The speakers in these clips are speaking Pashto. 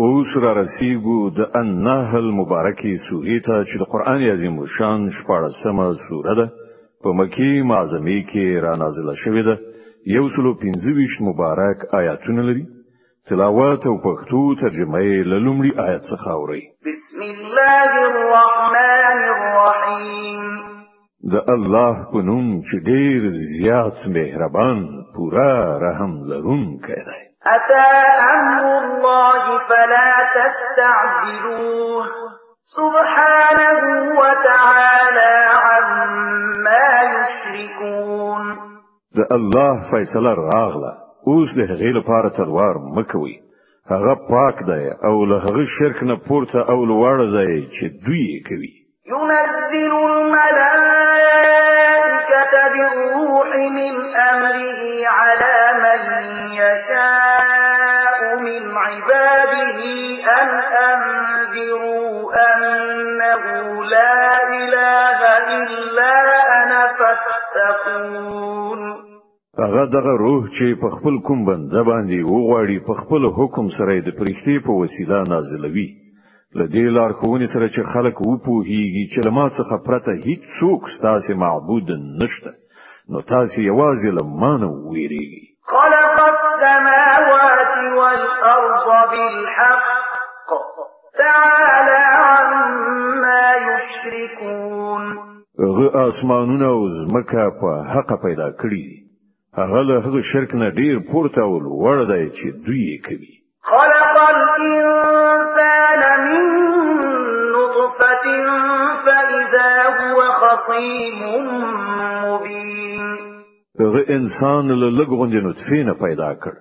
اوس را رسیدو د النحل مبارکی سورې ته چې د قران عظیم شان شپږمه سوره ده په مکی معظمه کې را نازله شوې ده یو سلو پنځه مبارک آیاتونه لري تلاوت او پښتو ترجمه یې له لومړي آیت څخه اوري بسم الله الرحمن الرحیم د الله په نوم چې ډیر زیات مهربان پورا رحم لرونکی دی أتى أمر الله فلا تستعجلوه سبحانه وتعالى عما يشركون د الله فیصله راغله اوس له هغې لپاره تلوار مکوي هغه پاک دی او له هغه شرک نه پورته او لوړ دی چې دوی کوي ينزل الملائكة بالروح من أمره على يعلمون هغه دغه روح چې په خپل کوم بنده باندې وغواړي په خپل حکم سره د پرښتې په وسیله نازلوي لدې لار کوونی سره چې خلق وپوهیږي چې لما څخه پرته هیڅ څوک ستاسو معبود نشته نو تاسو یوازې لمانه ویریږي خلق السماوات والارض بالحق تعالى عما يشركون هغه اسمانونه او زمکه په حق پیدا کړی هغه له هغه شرک نه ډیر پورته ول وړ دی چې دوی کوي خلق الانسان من نطفه فاذا هو خصيم مبين هغه انسان له لګوندې نطفه نه پیدا کړ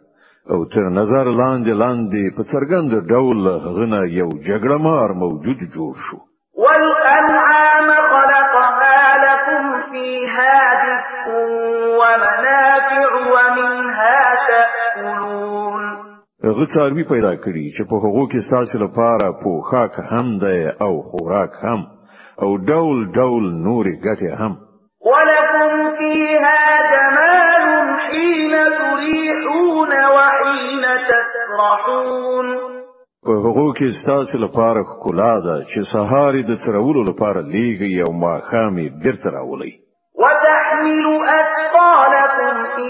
او تر نظر لاندې لاندې په څرګند ډول هغه یو جګړه مار موجود جوړ شو هغه څاروي پیدا کړی چې په هغو کې ساسې لپاره پوخاک هم ده او خوراک هم او ډول ډول نورې ګټې هم ولکم فیها جمال حين تريحون وحين تسرحون په هغو کې ساسې لپاره ښکلا ده چې سهار د ترولو لپاره لیږي او ماښام یې بیرته راولي وتحمل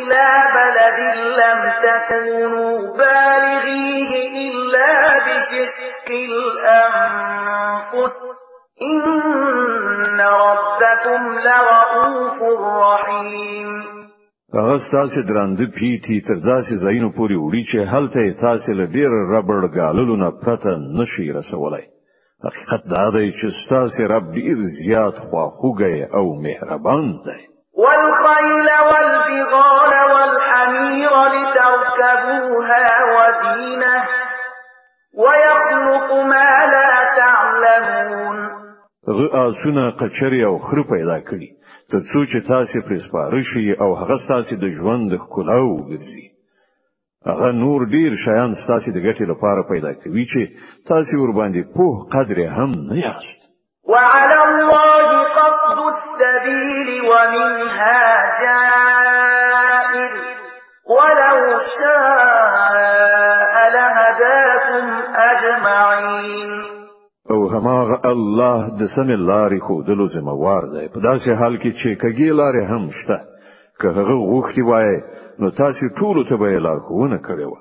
إلى بلد لم تكونوا بالغيه إلا بشق الأنفس إن ربكم لرؤوف رحيم هغه ستاسو پی پیټي تر داسې زاینو پوری وړي چې هلته تاسو له ډیر ربړ غاللو نه پرته نشي رسولای حقیقت دا دی چې ستاسو رب ډیر زیات خواخوږی او مهربان دی والخیل والبغال والحمير لتركبوها وزينة ويخلق ما لا تعلمون اسونه قچری او خر پیدا کړي تر څو چې تاسو پر سپاره شي او هغه تاسو د ژوند ښکلا وګرځي هغه نور ډیر شیان تاسو د ګټې لپاره پیدا کوي چې تاسو ور باندې په قدر هم نه یاست وعلى الله قصد السبيل ومنها جاء او هماغه الله د سم لارې خو د لزموار دی په داسې حال کې چې کګی لارې هم شته که هغه غوښتي وای نو تاسو ټول ته به لار کوونه کړو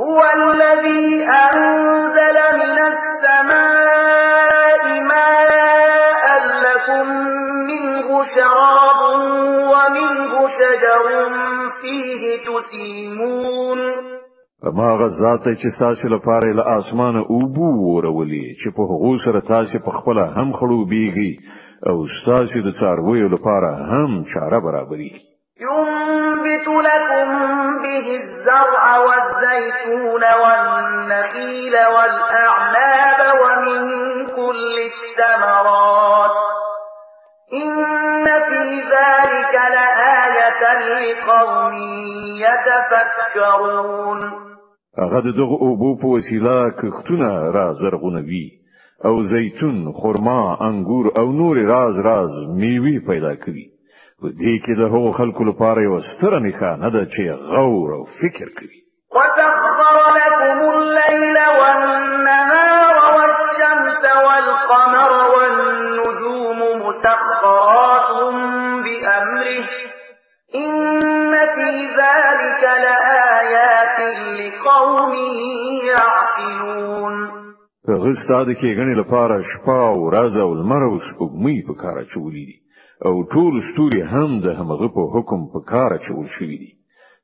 هو الذي انزل من السماء ماء لكم منه شراب ومنه شجر فيه تسيمون ما غزاته چې تاسو لپاره له اسمانه اوبو ورولي چې په هغه سره تاسو په خپل هم خړوبېږي او تاسو د څارویو لپاره هم چاره برابري ينبت لكم به الزرع والزيتون والنخيل والأعناب ومن كل الثمرات إن في ذلك لآية لقوم يتفكرون هغه د دغه اوبو په وسیله کښتونه را زرغونوي او زیتون خرما انګور او نور راز راز میوه پیدا کوي په دې کې د هغو خلکو لپاره یو ستره نښانه ده چې غور او فکر کوي وسخر لكم الليل والنهار والشمس والقمر والنجوم مسخرات بأمره إن في ذلك لآيات لقوم يعقلون هغه ستاده کې غني لپاره شپه او ورځ او لمر او سپوږمۍ په کار اچولې دي او ټول ستوري هم د همغه په حکم په کار اچول شوي دي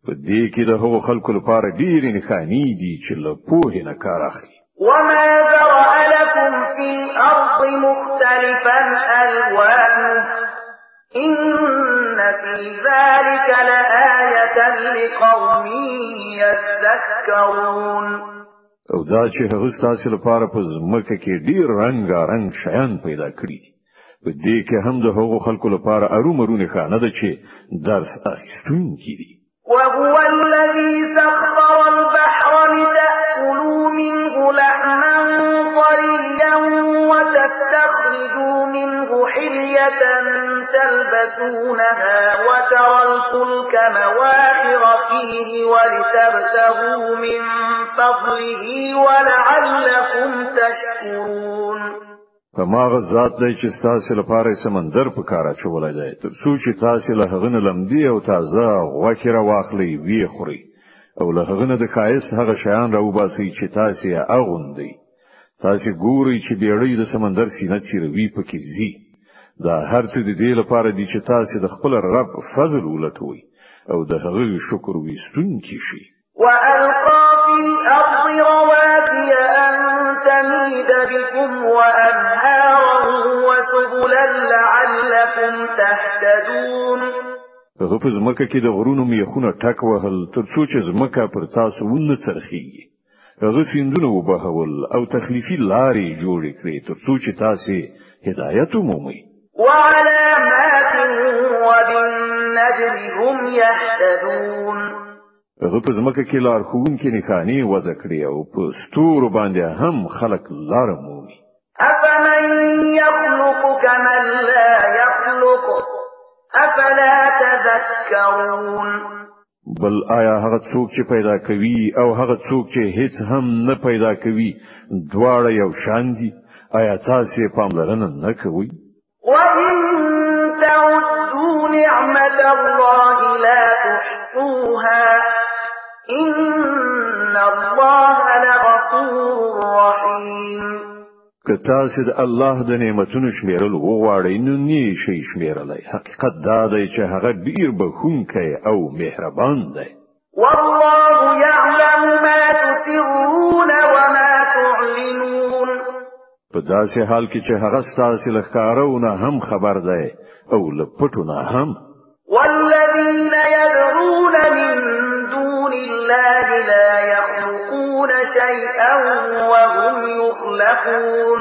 په دې کې د هغو خلکو لپاره ډېرې نښانې دي چې له پوهې نه کار اخلي وما ذرأ لكم في الأرض مختلفا ألوانه إن في ذلك لآية لقوم يذكرون او دا چې هغه ستاسو لپاره په ځمکه کې ډیر رنگا رنگ شیان پیدا کړی دي په دې کې هم د هغو خلکو لپاره ارومرونه خانه ده چې درس اخیستونکي دي وهو الذي سخر تَسْلُكُونَهَا وَتَرَى الْفُلْكَ مَوَاخِرَ فِيهِ وَلِتَبْتَغُوا مِنْ فَضْلِهِ وَلَعَلَّكُمْ تَشْكُرُونَ فماغ ذات دی چې ستاسو لپاره سمندر په کار اچولای دی تر څو چې تاسو له هغه نه لمدي او تازه غوکه را واخلي وی خوري او له هغه نه د خایس هغه شیان را وباسي چې تاسو یې اغوندي تاسو ګوري چې بیړۍ د سمندر سینه چیروي پکې زی دا هر څه د دې لپاره دي چې تاسو د خپل رب فضل ولټوي او د هغه شکر وستونکي شي والقى في الارض رواسي ان تميد بكم وانهارا وسبلا لعلكم تهتدون هغه په ځمکه کې د غرونو میخونه ټک وهل تر څو چې ځمکه پر تاسو ونه څرخي هغه سیندونه وبهول او تخلیفي لارې جوړې کړې تر څو چې تاسو هدایت ومومئ وعلامات وبالنجم هم يهتدون هغه په ځمکه کې لار خون کې نښانې وځ کړې او په ستورو باندې هم خلق لار مومي افمن يخلق كمن لا يخلق افلا تذكرون بل آیا هغه څوک چې پیدا کوي او هغه څوک چې هیڅ هم نه پیدا کوي دواړه یو شان دي آیا تاسو پاملرنه نه کوئ وَإِن تَعُدُّوا نِعْمَةَ اللَّهِ لَا تُحْصُوهَا ۗ إِنَّ اللَّهَ لَغَفُورٌ رَّحِيمٌ که تاسو د الله د نعمتونو شمیرل وغواړئ نو نه شي شمیرلای حقیقت دا دی چې هغه ډیر بخونکی او مهربان دی والله يعلم ما تسرون په داسې حال کې چې هغه ستاسو لخکارونه هم خبر ده او لپټونه هم والذین يدعون من دون الله لا يخلقون شيئا وهم يخلقون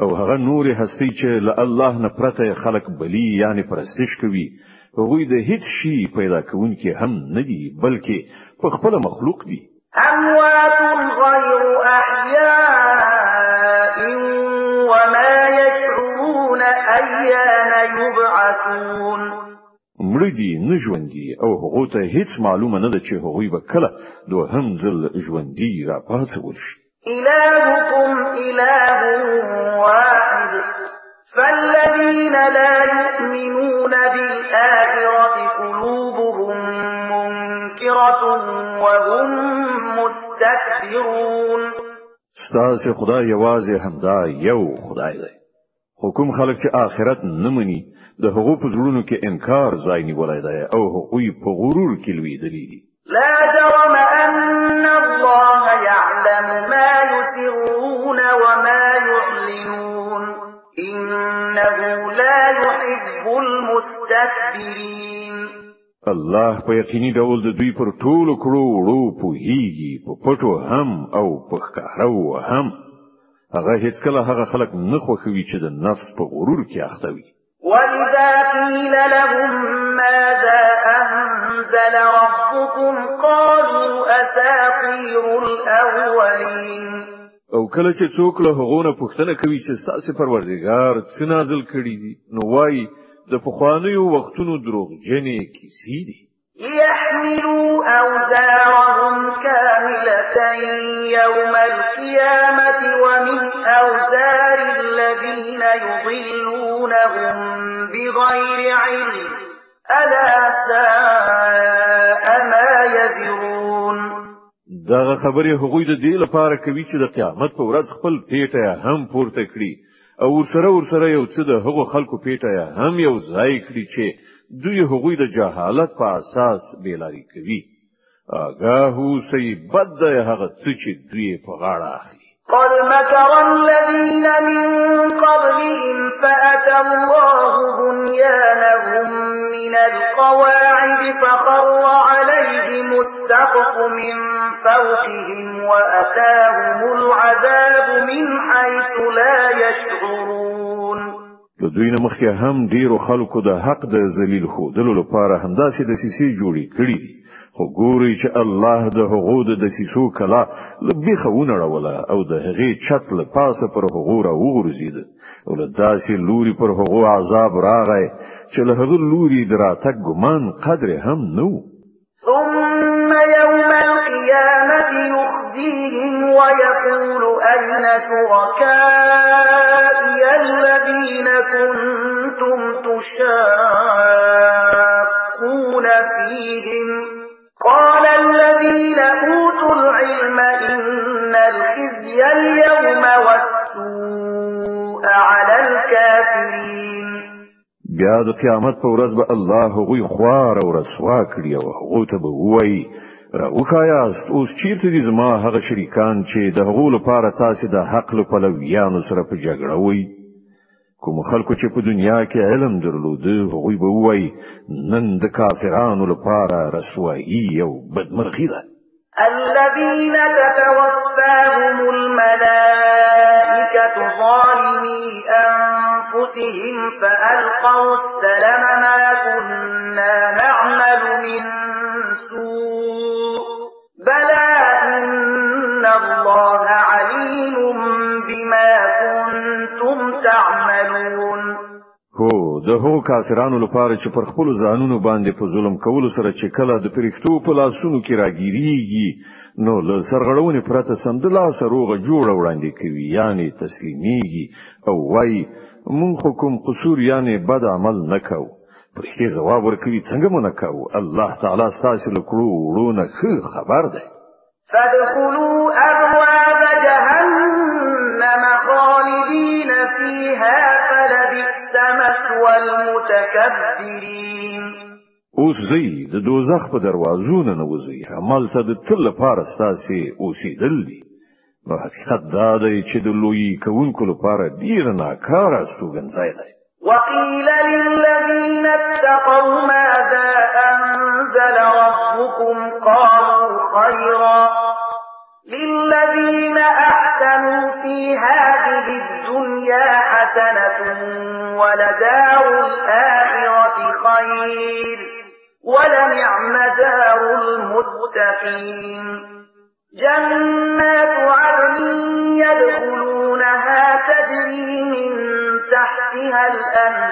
او هغه نور هستی چې له الله نه پرته خلق بلی یعنی پرستش کوي هغه د هیڅ شي پیدا کون کې هم نه دي بلکې په خپل مخلوق دي اموات غیر أيان يبعثون مريدي نجوندي او هغه ته هیڅ معلومه نه ده چې هغه به کله دوهم ځل ژوندۍ را شي إلهكم إله واحد فالذين لا يؤمنون بالآخرة قلوبهم منكرة وهم مستكبرون ستاسي خدای یوازې همدا یو خدای ده حکم خلک چې آخرت نه مني د هغو په زړونو کې انکار ځای نیولی دی او هغوی په غرور کې لویدلي دي لا جرم ان الله يعلم ما يسرون وما يعلنون انه لا يحب المستكبرين الله په یقیني ډول د دوی پر ټولو کړو وړو پوهیږي په پټو هم او په ښکاره هم هغه هیڅ کله هغه خلک نه خوښوي چې د نفس په غرور کې اخته وي وَإِذَا قِيلَ لَهُم مَّاذَا أَنزَلَ رَبُّكُمْ قَالُوا أَسَاطِيرُ الْأَوَّلِينَ او کله چې څوک له هغونه پوښتنه کوي چې ستاسو پروردگار څه نازل کړي دي نو وایي د پخوانیو وختونو دروغ جنې کیسې دي ليحملوا أوزارهم كاملة يوم القيامة ومن أوزار الذين يضلونهم بغير علم ألا ساء ما يزرون دغه خبرې هغوی د دې لپاره کوي چې د قیامت په ورځ خپل پیټه هم پورته کړي او ورسره ورسره یو څه د هغو خلکو پیټه هم یو ځای کړي چې دوی هغوی د جهالت په اساس بیلاری کوي اگاه سي بد هغه څه چې دوی په غاړه اخلي قال مكر الذين من قبلهم فأتى الله بنيانهم من القواعد فخر عليهم السقف من فوقهم وأتاهم العذاب من حيث لا يشعرون د دوی نه مخکې هم ډیرو خلکو د حق د ذلیل خو دلو لپاره همداسې د سیسی جوړی کړی دي خو ګوري چې الله د حقوق د سیسو کلا لبيخونه راولا او د هغې چت له پاسه پر حقوق را وګرځید او له داسې لوري پر حقوق عذاب راغی چې له هغه لوري دراتک ګمان قدر هم نو ثم يوم القيامة يخزيهم ويقول أين شركائي الذين كنتم تشاقون فيهم قال الذين أوتوا العلم إن الخزي اليوم والسوء على الكافرين بیا د قیامت په ورځ به الله هغوی خوار او رسوا کړي او هغوی ته به وایي راوخایاست اوس چیرته دي زما هغه شریکان چې د هغو لپاره تاسو د حق لپاره یانو سره په جګړه وایي کوم خلکو چې په دنیا کې علم درلود هغوی به وای نن د کافرانو لپاره رسوایی او بدمرغي ده الذين تتوفاهم الملائكة ظالمي أنفسهم فألقوا السلام ما كنا نعمل من هو د هو کافرانو لپاره چې پر خپل ځانونو باندې په ظلم کولو سره چې کله د پرښتو په لاسونو کې راګیریږي نو له سرغړونې پرته سمدلا سروغه جوړ وړاندې کوي یعنی تسلیمیږي او وای مونږ حکم قصور یعنی بد عمل نکاو پرښتې جواب ورکوي څنګه مونږ نکاو الله تعالی ستاسو له کړو ورونه خبر ده فادخلوا ابواب جهنم والمتكبرين اوس د دوزخ په دروازو نه عمل نو حقیقت دا دی چې د لوی ډیر دی وقيل للذين اتقوا ماذا أنزل ربكم قالوا خيرا للذين أحسنوا في هذه الدنيا حسنة ولدار الآخرة خير ولنعم دار المتقين جنات عدن يدخلونها تجري من تحتها الأنهار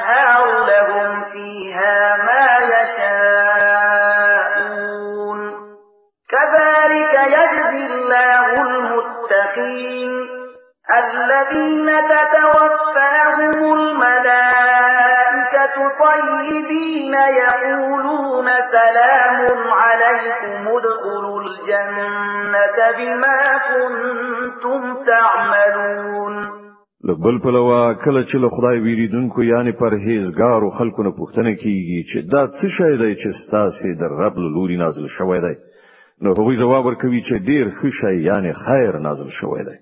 بما كنتم تعملون لبل پلوه کله چې له خدای ویریدونکو یعنی پرهیزګار او خلکو نه پوښتنه کیږي چې دا څه شی دی چې ستاسو د رب لوري نازل شوی دی نو هغوی جواب ورکوي چې ډیر ښه شی یعنی خیر نازل شوی دی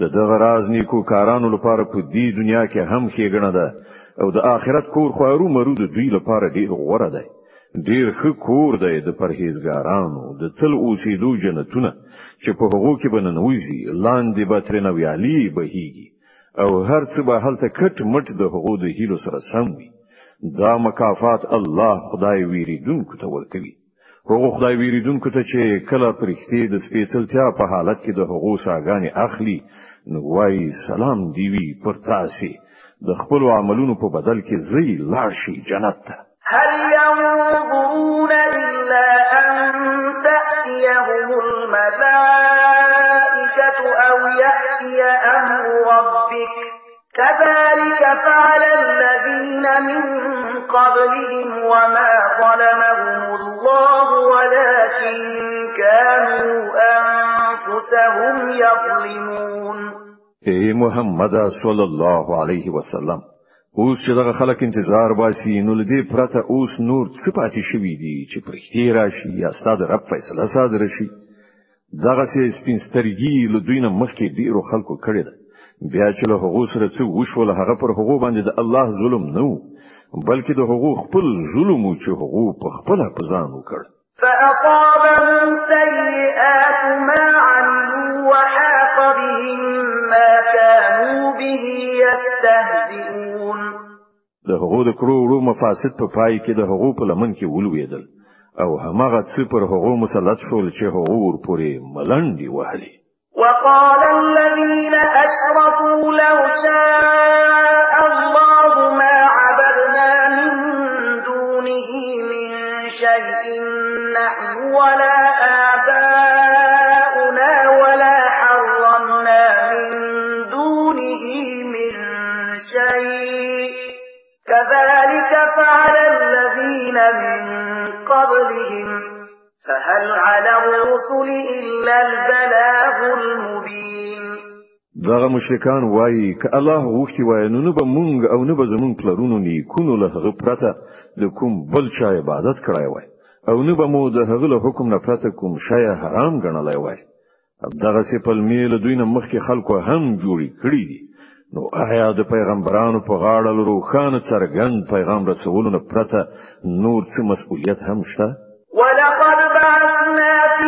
د دغه راز نیکو کارانو لپاره په دې دنیا کې هم ښېګڼه ده او د آخرت کور خو ارومرو د دوی لپاره ډیر غوره دی ډیر ښه کور دی د پرهیزګارانو د تل اوسېدو جنتونه چې په هغو کې به ننوځي لاندې به ترې نویالي بهيږي او هر څه به هلته کټ مټ د هغو د هیلو سره سم وي دا مکافات الله خدای ویریدونکو ته ورکوي هغه خدای ویریدونکو ته چې کله پرختي د سپېڅلتیا په حالت کې د هغو ساګانی اخلي نو وايي سلام دی وی پر تاسو د خپل عملونو په بدل کې زی لاشي جنت ته هل یا ينظرون إلا أن تأتيهم الملائكة أو يأتي أمر ربك كذلك فعل الذين من قبلهم وما ظلمهم الله ولكن كانوا أنفسهم يظلمون إي محمد صلى الله عليه وسلم اوس چې دغه خلک انتظار باسي نو لدی پرته اوس نور څه پاتې شوی دی چې پرختي راشي یا ستاد رب فیصله صادر شي دغه سي سپینسترګي له دوی نه مخکې ډیرو خلکو کړی ده بیا چې له هغو سره څه وشول هغه پر هغو باندې د الله ظلم نه و بلکې د هغو خپل ظلم او چې هغو په خپل په ځان وکړ فاصابهم سيئات ما د هغو د کړو وړو مفاسد په پای کې د هغو په لمن کې ولوېدل او همغه څه پر هغو مسلط شول چې هغو ورپورې ملنډي وهلي وقال الذين أشركوا لو شاء الله ما عبدنا من دونه من شيء نحن ولا على الرسل إلا البلاغ المبين دغه مشرکان وایي ک الله وختي وای نو نه به مونږ او نه به زمونږ پلرونو نه کونو له هغه پرته د کوم بل چا عبادت کړای وای او نه به مو د هغه له حکم نه پرته کوم شی حرام ګڼلای وای دغه سی په میل دوی نه مخکې خلکو هم جوړی کړی دي نو آیا د پیغمبرانو په غاړه لرو خان څرګند پیغام رسولونه پرته نور څه مسؤلیت هم شته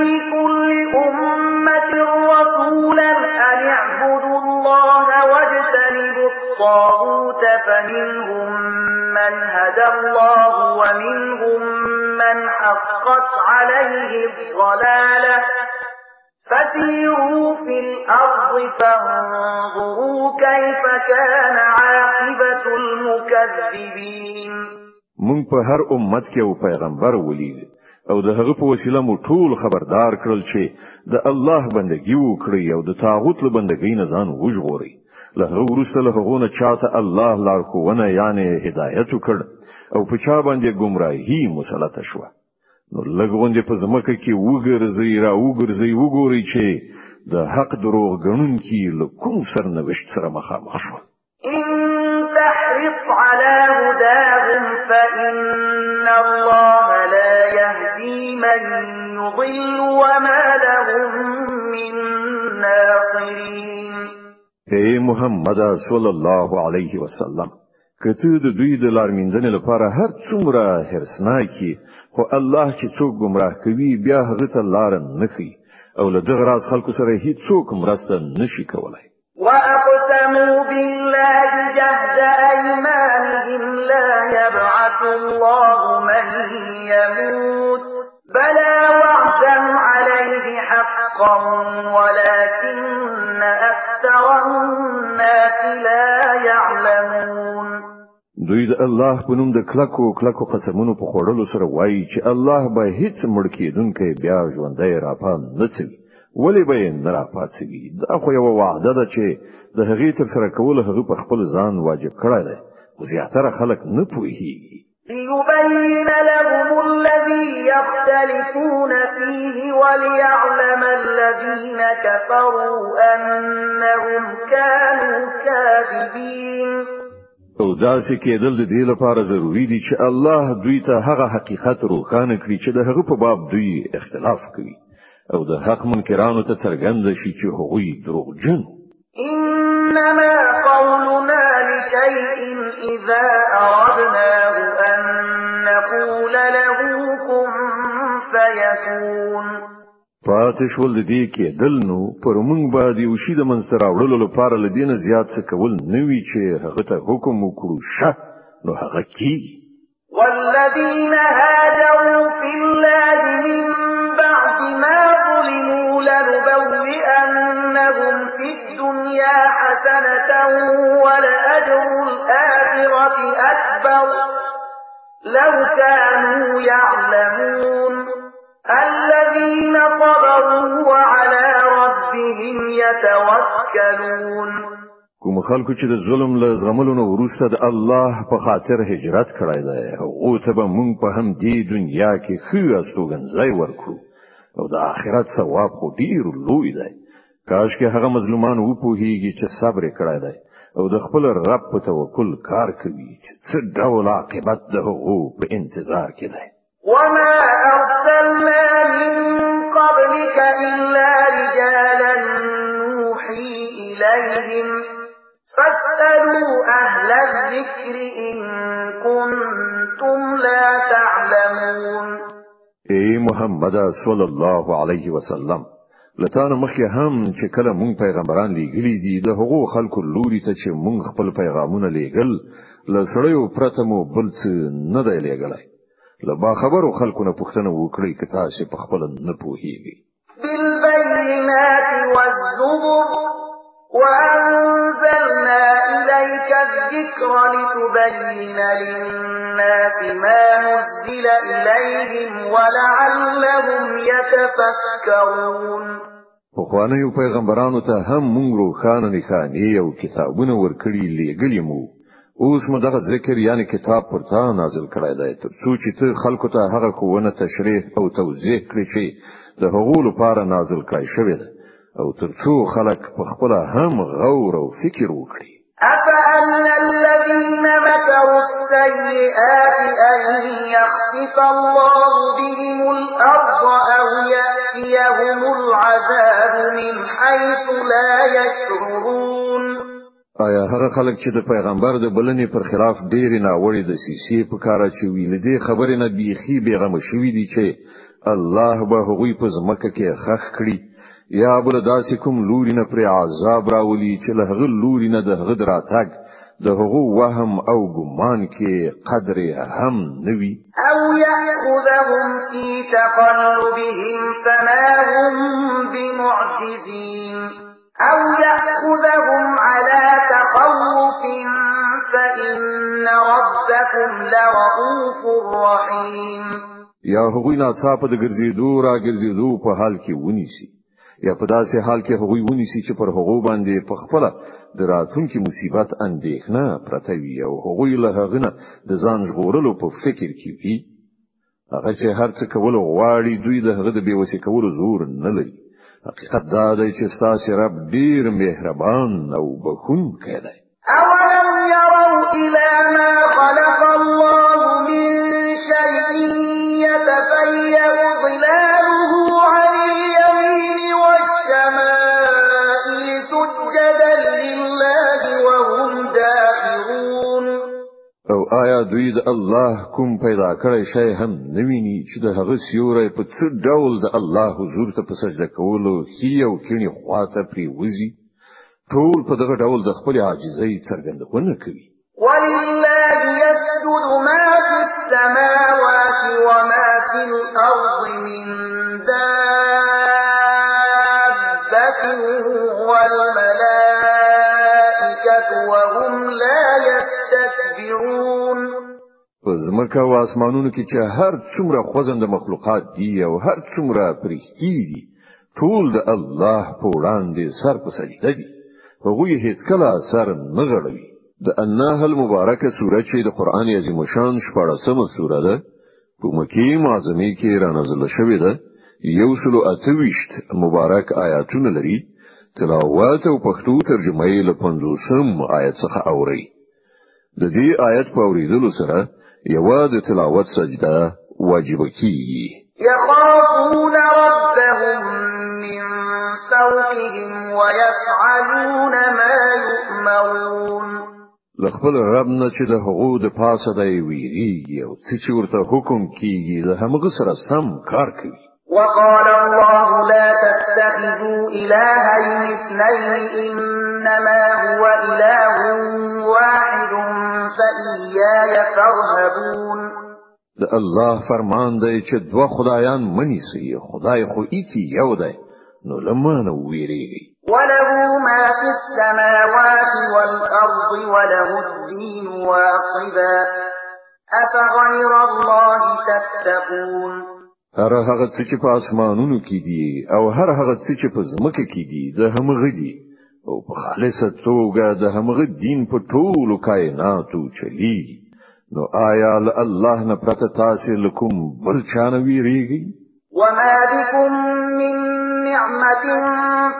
لكل أمة رسولا أن اعبدوا الله واجتنبوا الطاغوت فمنهم من هدى الله ومنهم من حقت عليه الضلالة فسيروا في الأرض فانظروا كيف كان عاقبة المكذبين من په هر امت کې او پیغمبر ولید او د هغه په وسیله مو ټول خبردار کړل چې د الله بندگی وکړي او د تاغوت له بندګۍ نه ځان وژغوري له هغه وروسته له هغه نه چاته الله لارښوونه یعنی هدایت وکړ او په چا باندې گمراهي مسلط شوه نو لګوندې په زمکه کې وګرځي را وګرځي وګوري چې د حق دروغ غنون کې له کوم سرنوشت سره مخامخ شو تحرص على هداهم فإن الله لن يضلوا وما لهم من ناصرين اے محمد صلی الله عليه وسلم کته د دوی د لار منځنې لپاره هر څومره هرسناکي خو الله چې څوک گمراه کوي بیا هغه ته لار نه کوي او له دغه راز خلکو سره هیڅ څوک مرسته نشي کولای واقسموا بالله جهدا حقا ولكن أكثر الناس لا يعلمون دوی د الله په نوم د کلکو کلکو قسمونو په خوړلو سره وایي چې الله به هیڅ مړ کېدونکې بیا ژوندۍ راپام نڅوي ولی به نه راپاڅوي دا خو یو وعده ده چې د هغې تر سره کول هغه په خپل ځان واجب کړی دی خو زیاتره خلک نه پوهیږي ليبين لهم الذي يختلفون فيه وليعلم كفروا أنهم كانوا كاذبين او کېدل د دې لپاره ضروری دي چې الله دوی ته هغه حقیقت روښانه کړي چې د هغه په باب دوی اختلاف کوي او د حق منکرانو ته څرګند شي چې هغوی دروغجن انما قولنا لشيء اذا اردناه ان نقول له كن فيكون پاتې شول دې کې دل نو پر موږ باندې وشي د منصر اورل لپاره لدینه زیات څه کول نه وی چې هغه ته حکم وکړو شه نو هغه کی والذین هاجروا فی الله من بعد ما ظلموا لنبوئنهم فی الدنیا حسنة ولأجر الآخرة أكبر لو كانوا يعلمون توکلون کوم خلکو چې د ظلم له زغملونو وروسته د الله په خاطر هجرت کړی دی او ته به مونږ په هم دې دنیا کې خو استوګنځای ورکړو او د آخرت ثواب خو ډیر لوی دی کاش کې هغه مظلومان وو په هیږي چې صبر کړی دی او د خپل رب په توکل کار کوي چې څه ډول عاقبت ده او په انتظار کې دی وما أهل الذكر إن كنتم لا تعلمون اي محمد صلى الله عليه وسلم لتان مخکې هم چې کله مونږ پیغمبران لیږلي دي د هغو خلکو لوري ته چې مونږ خپل پیغامونه لیږل لسړیو پرته مو بل څه نه دی لیږلای لبا خبرو خلکو نه پوښتنه وکړي که تاسو په خپل نه پوهیږي بالبينات والزبر وأنزلنا الذكر لتبين للناس ما نزل إليهم ولعلهم يتفكرون پخوانیو پیغمبرانو ته هم مونږ روخانه نښانې او کتابونه ورکړي لېګلې مو اوس مو دغه ذکر یعنی کتاب پرته نازل کړی دی تر څو چې ته خلکو ته هغه کوونه تشریح او توضیح کړی چې د هغو لپاره نازل کړی شوی دی او تر څو خلک په خپل هم غور او فکر وکړي أفأمن الذين مكروا السيئات أن يخسف الله بهم الأرض أو يأتيهم العذاب من حيث لا يشعرون آیا هغه خلک چې د پیغمبر د بلنې پر خلاف ډېری ناوړې د سیسی په کار اچوي لدی خبره نه بیخي بیغم شوې دي چې الله به هغوی په ځمکه کې خخ کړي یا بل داسې کوم لوري نه پر عذاب راولي چې له هغه لوري نه د هغه دراتګ د هغه وهم او ګمان کې قدر هم نوي او ياخذهم في تقلبهم فما هم بمعجزين او ياخذهم على تخوف فإن ربكم لرؤوف رحيم یا هغوی ناڅاپه د ګرځېدو را ګرځېدو په حال کې ونیسي یا په داسې حال کې هغوی ونیسي چې پر هغو باندې په خپل د راتلونکي مصیبت اندېښنه پرته وي او هغوی له هغه نه د ځان ژغورلو په فکر کې وي هغه چې هر څه کول غواړي دوی د هغه د بیوسی کولو زور نه لري حقیقت دا دی چې ستاسو رب ډیر مهربان او بخښونکی دی اولم يروا الى ما خلق الله من شيء آیا دوی د الله کوم پیدا کړی شی هم نویني چې د هغه سیوري په څه ډول د الله حضور ته په سجده کولو هیو کینی خواته پری وزي ټول په دغه ډول د خپل عاجزۍ څرګندونه کوي ولله يسجد ما في السماوات وما في الارض پزمکه او اسمانونو کې چې هر څومره خوځند مخلوقات دي او هر څومره پرښتي دي ټول د الله په وړاندې سر په سجده دي هغه هیڅ کله سر نه غړوي د النهل مبارکه سوره چې د قران عظیم شان شپږمه سوره ده په مکی معظمه کې را نازله شوې ده یو سلو اتويشت مبارک آیاتونه لري تلاوت او پښتو ترجمه یې له 50 آیت څخه اوري د دې آیت په اوریدلو سره یوازې تلاوت سجده واجب کیږي یخافون ربهم من سوقهم ويفعلون ما يؤمرون لخپل رب نه چې د حقوق د پاسه دی ویریږي او چې ورته حکم کیږي له همغه سره سم کار کوي وقال الله لا تتخذوا إلهين اثنين إنما هو إله واحد فإياي فارهبون ده الله فرمان ده چه دو خدایان منی سي خدای خو ایتی یو ده نو لمانه ویریږي وله ما في السماوات والارض وله الدين واصبا افغير الله تتقون هر هغه څه چې په اسمانونو کې دي او هر هغه څه چې په ځمکه کې دي د همغه دي او په خالصه توګه د همغه دین په ټولو کائناتو چلی نو آیا الله نه پرته تاسو لکم بل چانه ویریږي وما بكم من نعمة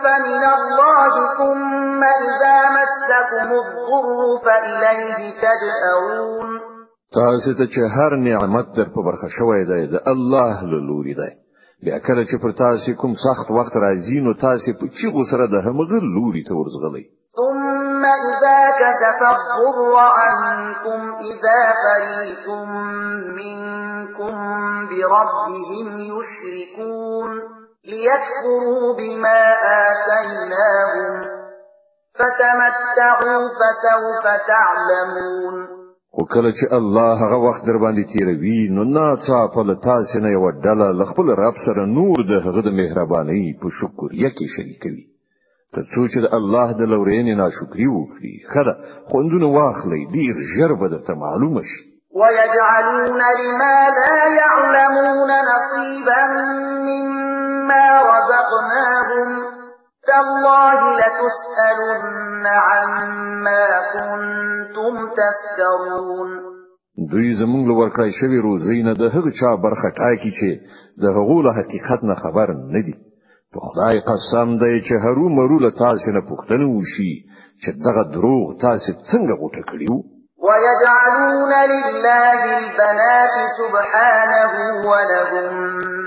فمن الله ثم إذا مسكم الضر فإليه تجأرون تاسو ته چې هر نعمت در په برخه شوې ده د الله له لوري ده بیا کله چې پر تاسو کوم سخت وخت راځي نو تاسو په چیغو سره د همغه لوري ته ورزغلی ثم إذا كشف الضر عنكم إذا فريق منكم بربهم يشركون ليكفروا بما آتيناهم فتمتعوا فسوف تعلمون خو کله چې الله هغه وخت در باندې تیروي نو ناڅاپه له تاسو نه یو ډله له خپل رب سره نور د هغه د مهرباني په شکر یکی شریکوي تر څو چې د الله د لورین نه شکرې وکړي خدا خوندونه واخلي ډیر ژر به درته معلومه شي ويجعلون لما لا يعلمون نصيبا مما رزقناهم تالله لتسألن عما كنتم تفترون دوی زمونږ لور کړی شوی روزی نه د هغه چا برخه ټاکی چې د هغو له حقیقت نه خبر نه دی په خدای قسم دی چې هرو مرو له تاسو نه پوښتنه وشي چې دغه دروغ تاسو څنګه غوټه کړیو ويجعلون لله البنات سبحانه ولهم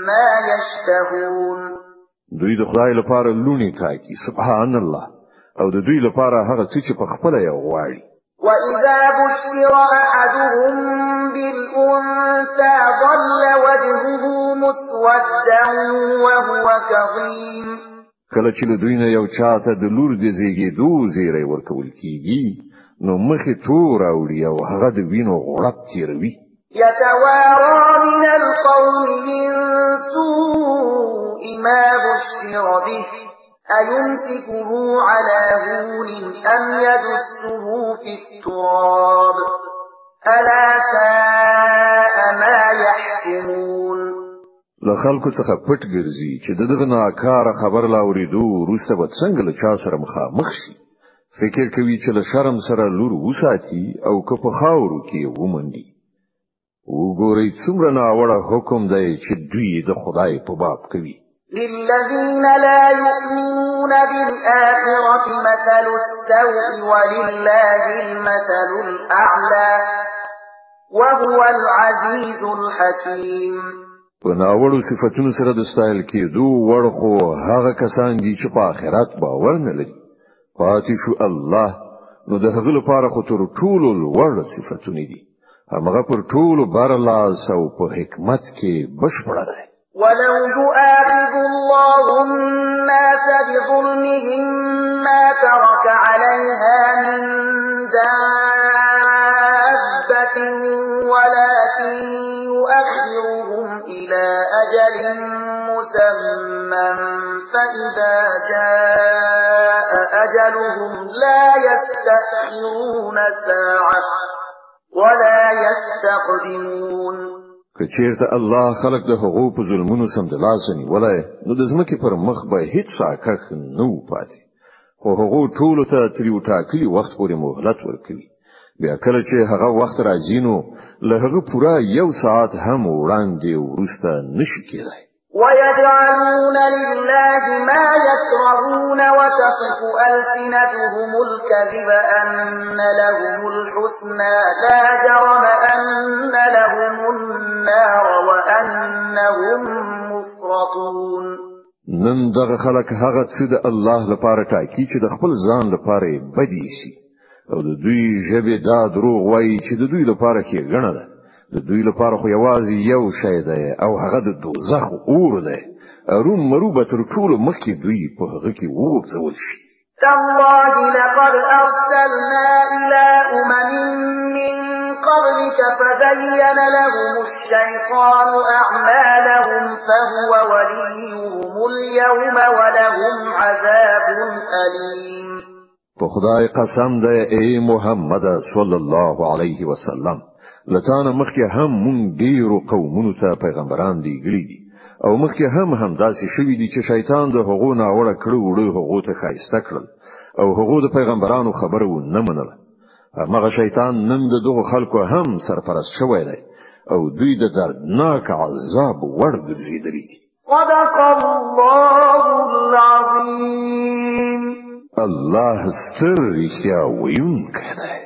ما يشتهون دوی د خدای لپاره لونی تاکي سبحان الله او د دوی لپاره هغه څه چې په خپل یې غواړي واذا بشر احدهم بالانثى ظل وجهه مسودا وهو كظيم کله چې دوی نه یو چاته د لور د زیږې دوه زیری ورکول کیږي نو مخې تور اوړي او هغه د وینو غړپ تیروي يتوارى من القوم من سوء ما بشر به أيمسكه على هون أم يدسه في التراب ألا ساء ما يحكمون له خلکو څخه پټ ګرځي چې د دغه ناکاره خبر لاوریدو روسته به څنګه له چا سره مخامخ شي فکر کوي چې له شرم سره لور وساتي او که په خاورو کې ومنډي وګورئ څومره ناوړه حکم دی چې دوی د خدای په باب کوي للذين لا يؤمنون بالآخرة مثل السوء ولله المثل الأعلى وهو العزيز الحكيم په ناوړو صفاتونو سره د استایل کې دوه ورخو هغه کسان دي چې په آخرت باور نه لري پاتې شو الله نو د هغه لپاره خو تر ټولو لوړ صفاتونه دي هغه پر ټول بار الله سو په حکمت کې بشپړ ده ولو يؤاخذ الله الناس بظلمهم ما ترك عليها من دابة ولكن يؤخرهم إلى أجل مسمى فإذا جاء أجلهم لا يستأخرون ساعة ولا يستقدمون که چیرته الله خلق د حقوق ظلمونو سم د لاسنی ولای نو د زمکه پر مخ به هیڅ ساکخ نو پاتې خو حقوق ټول ته تریو ټاکلي وخت پورې مهلت ورکوي بیا کله چې هغه وخت راځینو له هغه پورا یو ساعت هم وړاندې ورسته نشي کېدای ويجعلون لله ما يكرهون وتصف ألسنتهم الكذب أن لهم الحسنى لا جرم أن لهم النار وأنهم مفرطون نن دغه خلک هغه څه د الله لپاره ټاکي چې د خپل ځان لپاره بدی شي او د دوی ژبه دا دروغ وایي چې د دوی لپاره کې غنه ده د دوی لپاره خو یوازې یو شی دی او هغه د دوزخ اور دی روم مروبه تر ټولو مخکې دوی په هغه کې وغورځول شي تالله لقد أرسلنا إلى أمم من قبلك فزين لهم الشيطان أعمالهم فهو وليهم اليوم ولهم عذاب أليم په خدای قسم ده ای محمد صلی الله علیه وسلم لتان مخکې هم مونږ ډیرو قومونو ته پیغمبران دی غړي دي او مخکې هم هم داسې شوی دي چې شیطان د هغو نه وړه کړو وړو هغو ته خایسته کړل او هغو د پیغمبرانو خبره و نه منله هغه شیطان نن د دغه خلکو هم سرپرست شوی دی او دوی د دردناک عذاب ورګرځېدلی دي صدق الله العظیم الله ستر رښتیا ویونکی دی